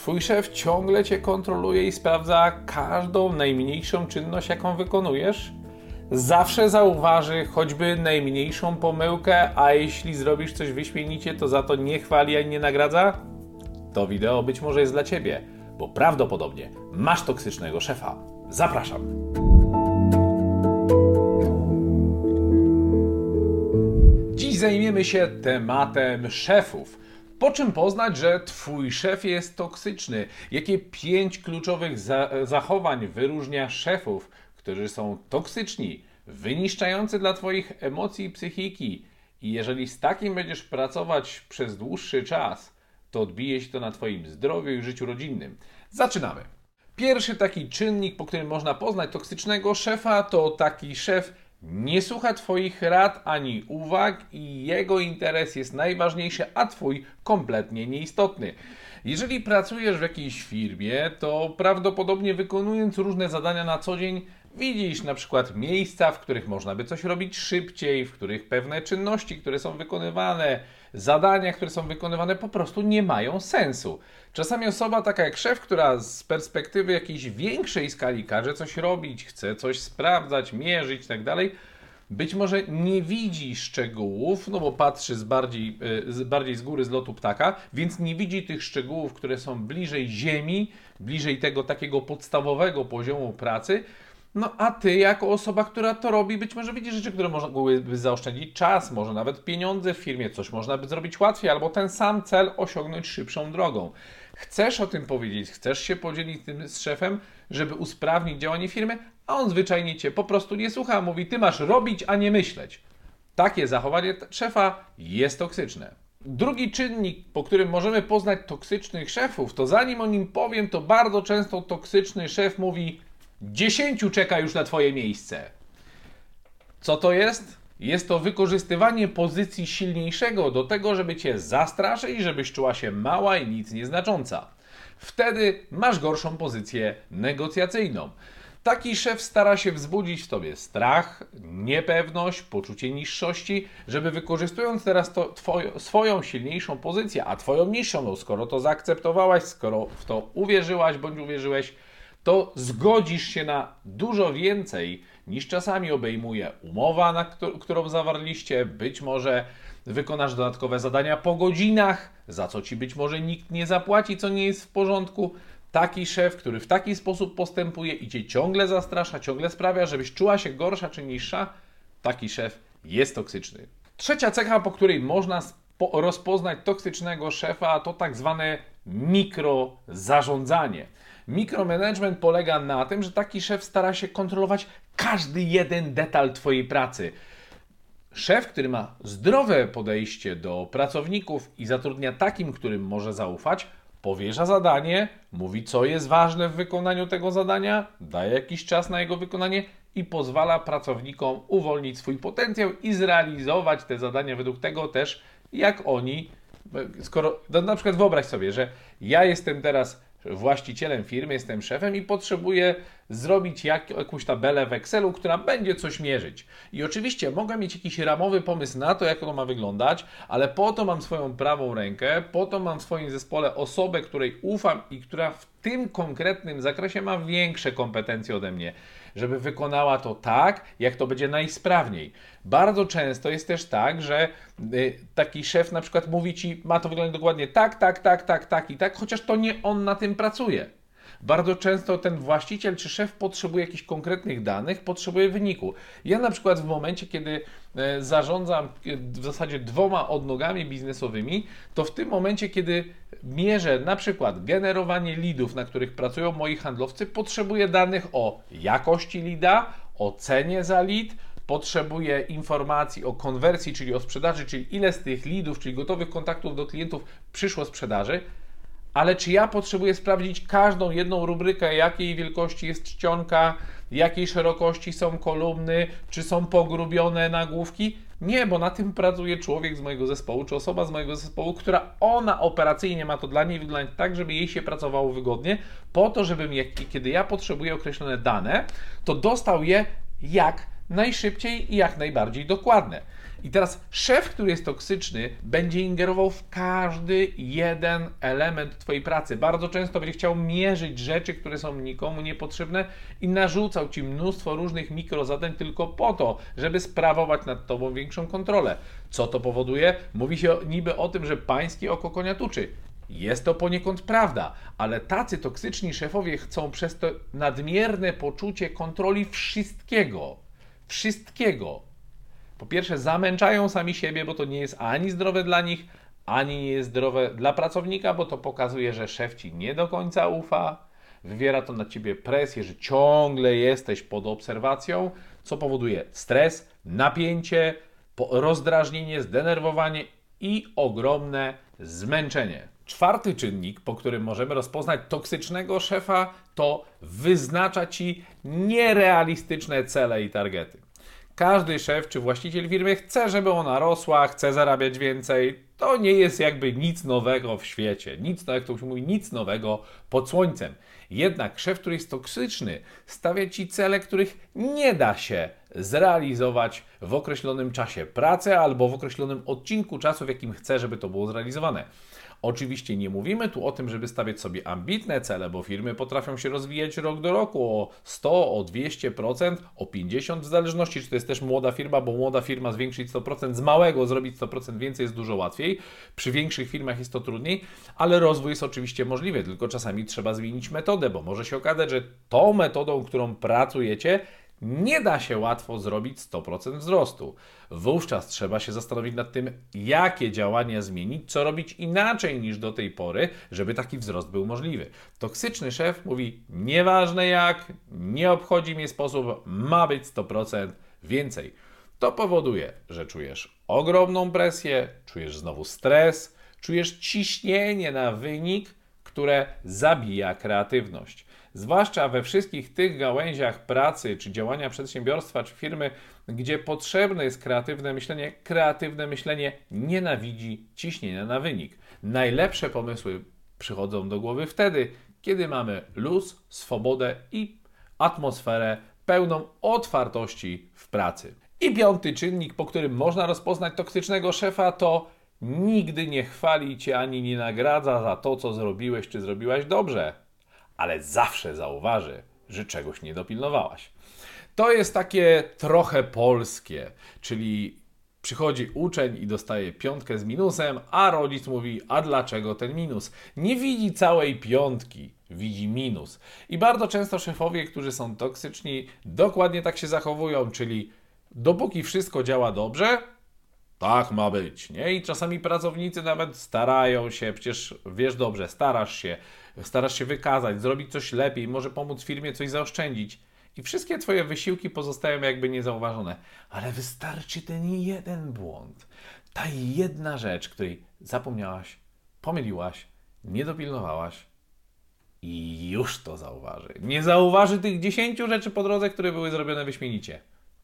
Twój szef ciągle cię kontroluje i sprawdza każdą najmniejszą czynność, jaką wykonujesz? Zawsze zauważy choćby najmniejszą pomyłkę, a jeśli zrobisz coś wyśmienicie, to za to nie chwali ani nie nagradza? To wideo być może jest dla ciebie, bo prawdopodobnie masz toksycznego szefa. Zapraszam. Dziś zajmiemy się tematem szefów. Po czym poznać, że Twój szef jest toksyczny? Jakie pięć kluczowych za zachowań wyróżnia szefów, którzy są toksyczni, wyniszczający dla Twoich emocji i psychiki? I jeżeli z takim będziesz pracować przez dłuższy czas, to odbije się to na Twoim zdrowiu i życiu rodzinnym. Zaczynamy. Pierwszy taki czynnik, po którym można poznać toksycznego szefa, to taki szef nie słucha Twoich rad ani uwag i jego interes jest najważniejszy, a Twój kompletnie nieistotny. Jeżeli pracujesz w jakiejś firmie, to prawdopodobnie wykonując różne zadania na co dzień, widzisz na przykład miejsca, w których można by coś robić szybciej, w których pewne czynności, które są wykonywane, zadania, które są wykonywane, po prostu nie mają sensu. Czasami osoba taka jak szef, która z perspektywy jakiejś większej skali każe coś robić, chce coś sprawdzać, mierzyć itd., tak być może nie widzi szczegółów, no bo patrzy z bardziej, e, z bardziej z góry, z lotu ptaka, więc nie widzi tych szczegółów, które są bliżej ziemi, bliżej tego takiego podstawowego poziomu pracy, no a ty, jako osoba, która to robi, być może widzisz rzeczy, które mogłyby zaoszczędzić czas, może nawet pieniądze w firmie, coś można by zrobić łatwiej, albo ten sam cel osiągnąć szybszą drogą. Chcesz o tym powiedzieć, chcesz się podzielić tym z szefem, żeby usprawnić działanie firmy, a on zwyczajnie cię po prostu nie słucha, mówi: Ty masz robić, a nie myśleć. Takie zachowanie szefa jest toksyczne. Drugi czynnik, po którym możemy poznać toksycznych szefów, to zanim o nim powiem, to bardzo często toksyczny szef mówi: Dziesięciu czeka już na Twoje miejsce. Co to jest? Jest to wykorzystywanie pozycji silniejszego do tego, żeby Cię zastraszyć, żebyś czuła się mała i nic nieznacząca. Wtedy masz gorszą pozycję negocjacyjną. Taki szef stara się wzbudzić w tobie strach, niepewność, poczucie niższości, żeby wykorzystując teraz to twoją, swoją silniejszą pozycję, a twoją niższą, no skoro to zaakceptowałaś, skoro w to uwierzyłaś bądź uwierzyłeś, to zgodzisz się na dużo więcej niż czasami obejmuje umowa, na którą zawarliście. Być może wykonasz dodatkowe zadania po godzinach, za co ci być może nikt nie zapłaci, co nie jest w porządku. Taki szef, który w taki sposób postępuje i cię ciągle zastrasza, ciągle sprawia, żebyś czuła się gorsza czy niższa, taki szef jest toksyczny. Trzecia cecha, po której można rozpoznać toksycznego szefa, to tak zwane mikrozarządzanie. Mikromanagement polega na tym, że taki szef stara się kontrolować każdy jeden detal Twojej pracy. Szef, który ma zdrowe podejście do pracowników i zatrudnia takim, którym może zaufać, powierza zadanie, mówi, co jest ważne w wykonaniu tego zadania, daje jakiś czas na jego wykonanie i pozwala pracownikom uwolnić swój potencjał i zrealizować te zadania według tego też, jak oni. Skoro, no na przykład wyobraź sobie, że ja jestem teraz właścicielem firmy, jestem szefem i potrzebuję zrobić jak, jakąś tabelę w Excelu, która będzie coś mierzyć. I oczywiście mogę mieć jakiś ramowy pomysł na to, jak to ma wyglądać, ale po to mam swoją prawą rękę, po to mam w swoim zespole osobę, której ufam i która w tym konkretnym zakresie ma większe kompetencje ode mnie żeby wykonała to tak, jak to będzie najsprawniej. Bardzo często jest też tak, że y, taki szef na przykład mówi ci, ma to wyglądać dokładnie tak, tak, tak, tak, tak i tak, chociaż to nie on na tym pracuje. Bardzo często ten właściciel czy szef potrzebuje jakichś konkretnych danych, potrzebuje wyniku. Ja na przykład w momencie, kiedy e, zarządzam e, w zasadzie dwoma odnogami biznesowymi, to w tym momencie, kiedy mierzę na przykład generowanie lidów, na których pracują moi handlowcy, potrzebuję danych o jakości lida, o cenie za lead, potrzebuję informacji o konwersji, czyli o sprzedaży, czyli ile z tych lidów, czyli gotowych kontaktów do klientów przyszło sprzedaży, ale czy ja potrzebuję sprawdzić każdą jedną rubrykę, jakiej wielkości jest czcionka, jakiej szerokości są kolumny, czy są pogrubione nagłówki? Nie, bo na tym pracuje człowiek z mojego zespołu, czy osoba z mojego zespołu, która ona operacyjnie ma to dla niej wyglądać tak, żeby jej się pracowało wygodnie, po to, żebym, jak, kiedy ja potrzebuję określone dane, to dostał je jak najszybciej i jak najbardziej dokładne. I teraz szef, który jest toksyczny, będzie ingerował w każdy jeden element Twojej pracy. Bardzo często będzie chciał mierzyć rzeczy, które są nikomu niepotrzebne i narzucał Ci mnóstwo różnych mikrozadań tylko po to, żeby sprawować nad Tobą większą kontrolę. Co to powoduje? Mówi się niby o tym, że pańskie oko konia tuczy. Jest to poniekąd prawda, ale tacy toksyczni szefowie chcą przez to nadmierne poczucie kontroli wszystkiego. Wszystkiego. Po pierwsze, zamęczają sami siebie, bo to nie jest ani zdrowe dla nich, ani nie jest zdrowe dla pracownika, bo to pokazuje, że szef ci nie do końca ufa. Wywiera to na ciebie presję, że ciągle jesteś pod obserwacją, co powoduje stres, napięcie, rozdrażnienie, zdenerwowanie i ogromne zmęczenie. Czwarty czynnik, po którym możemy rozpoznać toksycznego szefa, to wyznacza ci nierealistyczne cele i targety. Każdy szef czy właściciel firmy chce, żeby ona rosła, chce zarabiać więcej. To nie jest jakby nic nowego w świecie. Nic, jak to się mówi, nic nowego pod słońcem. Jednak szef, który jest toksyczny, stawia ci cele, których nie da się zrealizować w określonym czasie pracy albo w określonym odcinku czasu, w jakim chce, żeby to było zrealizowane. Oczywiście nie mówimy tu o tym, żeby stawiać sobie ambitne cele, bo firmy potrafią się rozwijać rok do roku o 100, o 200%, o 50%, w zależności czy to jest też młoda firma, bo młoda firma zwiększyć 100%, z małego zrobić 100% więcej jest dużo łatwiej. Przy większych firmach jest to trudniej, ale rozwój jest oczywiście możliwy, tylko czasami trzeba zmienić metodę, bo może się okazać, że tą metodą, którą pracujecie, nie da się łatwo zrobić 100% wzrostu. Wówczas trzeba się zastanowić nad tym, jakie działania zmienić, co robić inaczej niż do tej pory, żeby taki wzrost był możliwy. Toksyczny szef mówi: Nieważne jak, nie obchodzi mnie sposób, ma być 100% więcej. To powoduje, że czujesz ogromną presję, czujesz znowu stres, czujesz ciśnienie na wynik, które zabija kreatywność zwłaszcza we wszystkich tych gałęziach pracy, czy działania przedsiębiorstwa, czy firmy, gdzie potrzebne jest kreatywne myślenie, kreatywne myślenie nienawidzi ciśnienia na wynik. Najlepsze pomysły przychodzą do głowy wtedy, kiedy mamy luz, swobodę i atmosferę pełną otwartości w pracy. I piąty czynnik, po którym można rozpoznać toksycznego szefa, to nigdy nie chwali cię ani nie nagradza za to, co zrobiłeś czy zrobiłaś dobrze ale zawsze zauważy, że czegoś nie dopilnowałaś. To jest takie trochę polskie, czyli przychodzi uczeń i dostaje piątkę z minusem, a rodzic mówi: A dlaczego ten minus? Nie widzi całej piątki, widzi minus. I bardzo często szefowie, którzy są toksyczni, dokładnie tak się zachowują, czyli dopóki wszystko działa dobrze, tak ma być, nie? I czasami pracownicy nawet starają się, przecież wiesz dobrze, starasz się, starasz się wykazać, zrobić coś lepiej, może pomóc firmie coś zaoszczędzić. I wszystkie Twoje wysiłki pozostają jakby niezauważone. Ale wystarczy ten jeden błąd, ta jedna rzecz, której zapomniałaś, pomyliłaś, nie dopilnowałaś i już to zauważy. Nie zauważy tych dziesięciu rzeczy po drodze, które były zrobione wyśmienicie,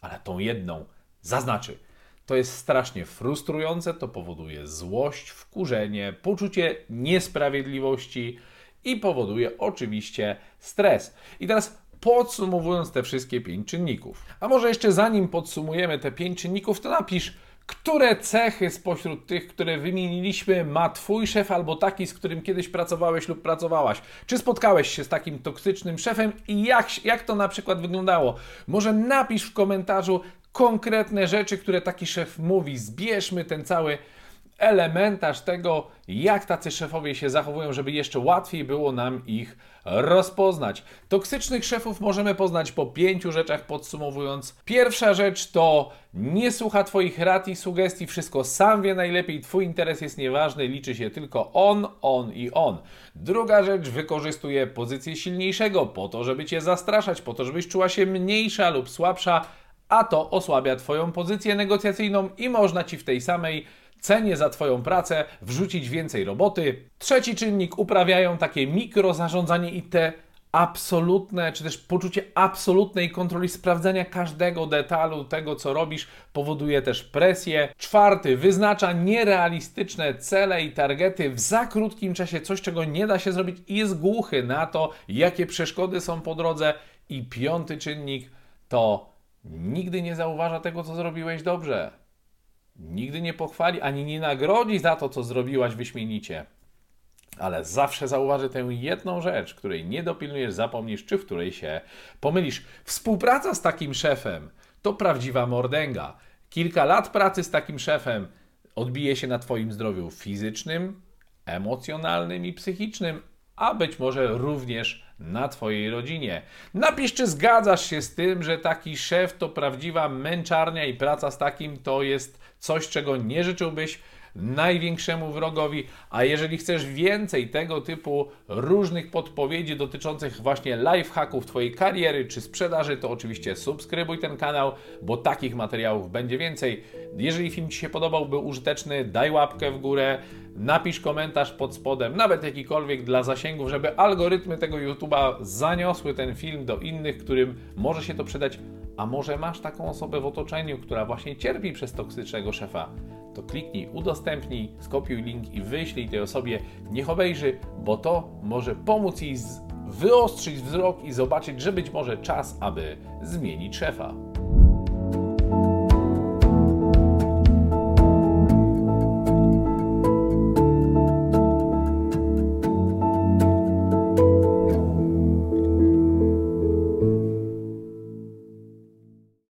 ale tą jedną zaznaczy to jest strasznie frustrujące, to powoduje złość, wkurzenie, poczucie niesprawiedliwości i powoduje oczywiście stres. I teraz podsumowując te wszystkie pięć czynników. A może jeszcze zanim podsumujemy te pięć czynników, to napisz, które cechy spośród tych, które wymieniliśmy, ma Twój szef albo taki, z którym kiedyś pracowałeś lub pracowałaś? Czy spotkałeś się z takim toksycznym szefem i jak, jak to na przykład wyglądało? Może napisz w komentarzu, konkretne rzeczy, które taki szef mówi. Zbierzmy ten cały elementarz tego, jak tacy szefowie się zachowują, żeby jeszcze łatwiej było nam ich rozpoznać. Toksycznych szefów możemy poznać po pięciu rzeczach podsumowując. Pierwsza rzecz to nie słucha Twoich rad i sugestii, wszystko sam wie najlepiej, Twój interes jest nieważny, liczy się tylko on, on i on. Druga rzecz, wykorzystuje pozycję silniejszego po to, żeby Cię zastraszać, po to, żebyś czuła się mniejsza lub słabsza, a to osłabia Twoją pozycję negocjacyjną i można Ci w tej samej cenie za Twoją pracę wrzucić więcej roboty. Trzeci czynnik uprawiają takie mikrozarządzanie i te absolutne, czy też poczucie absolutnej kontroli, sprawdzania każdego detalu tego, co robisz, powoduje też presję. Czwarty, wyznacza nierealistyczne cele i targety w za krótkim czasie, coś czego nie da się zrobić i jest głuchy na to, jakie przeszkody są po drodze. I piąty czynnik to nigdy nie zauważa tego, co zrobiłeś dobrze. nigdy nie pochwali ani nie nagrodzi za to, co zrobiłaś wyśmienicie. Ale zawsze zauważy tę jedną rzecz, której nie dopilnujesz, zapomnisz, czy w której się pomylisz. Współpraca z takim szefem to prawdziwa mordęga. Kilka lat pracy z takim szefem odbije się na Twoim zdrowiu fizycznym, emocjonalnym i psychicznym, a być może również na Twojej rodzinie. Napisz, czy zgadzasz się z tym, że taki szef to prawdziwa męczarnia i praca z takim to jest coś, czego nie życzyłbyś największemu wrogowi. A jeżeli chcesz więcej tego typu różnych podpowiedzi dotyczących właśnie lifehacków Twojej kariery czy sprzedaży, to oczywiście subskrybuj ten kanał, bo takich materiałów będzie więcej. Jeżeli film Ci się podobał, był użyteczny, daj łapkę w górę, napisz komentarz pod spodem, nawet jakikolwiek dla zasięgów, żeby algorytmy tego YouTube'a zaniosły ten film do innych, którym może się to przydać. A może masz taką osobę w otoczeniu, która właśnie cierpi przez toksycznego szefa? To kliknij, udostępnij, skopiuj link i wyślij tej osobie, niech obejrzy, bo to może pomóc jej wyostrzyć wzrok i zobaczyć, że być może czas, aby zmienić szefa.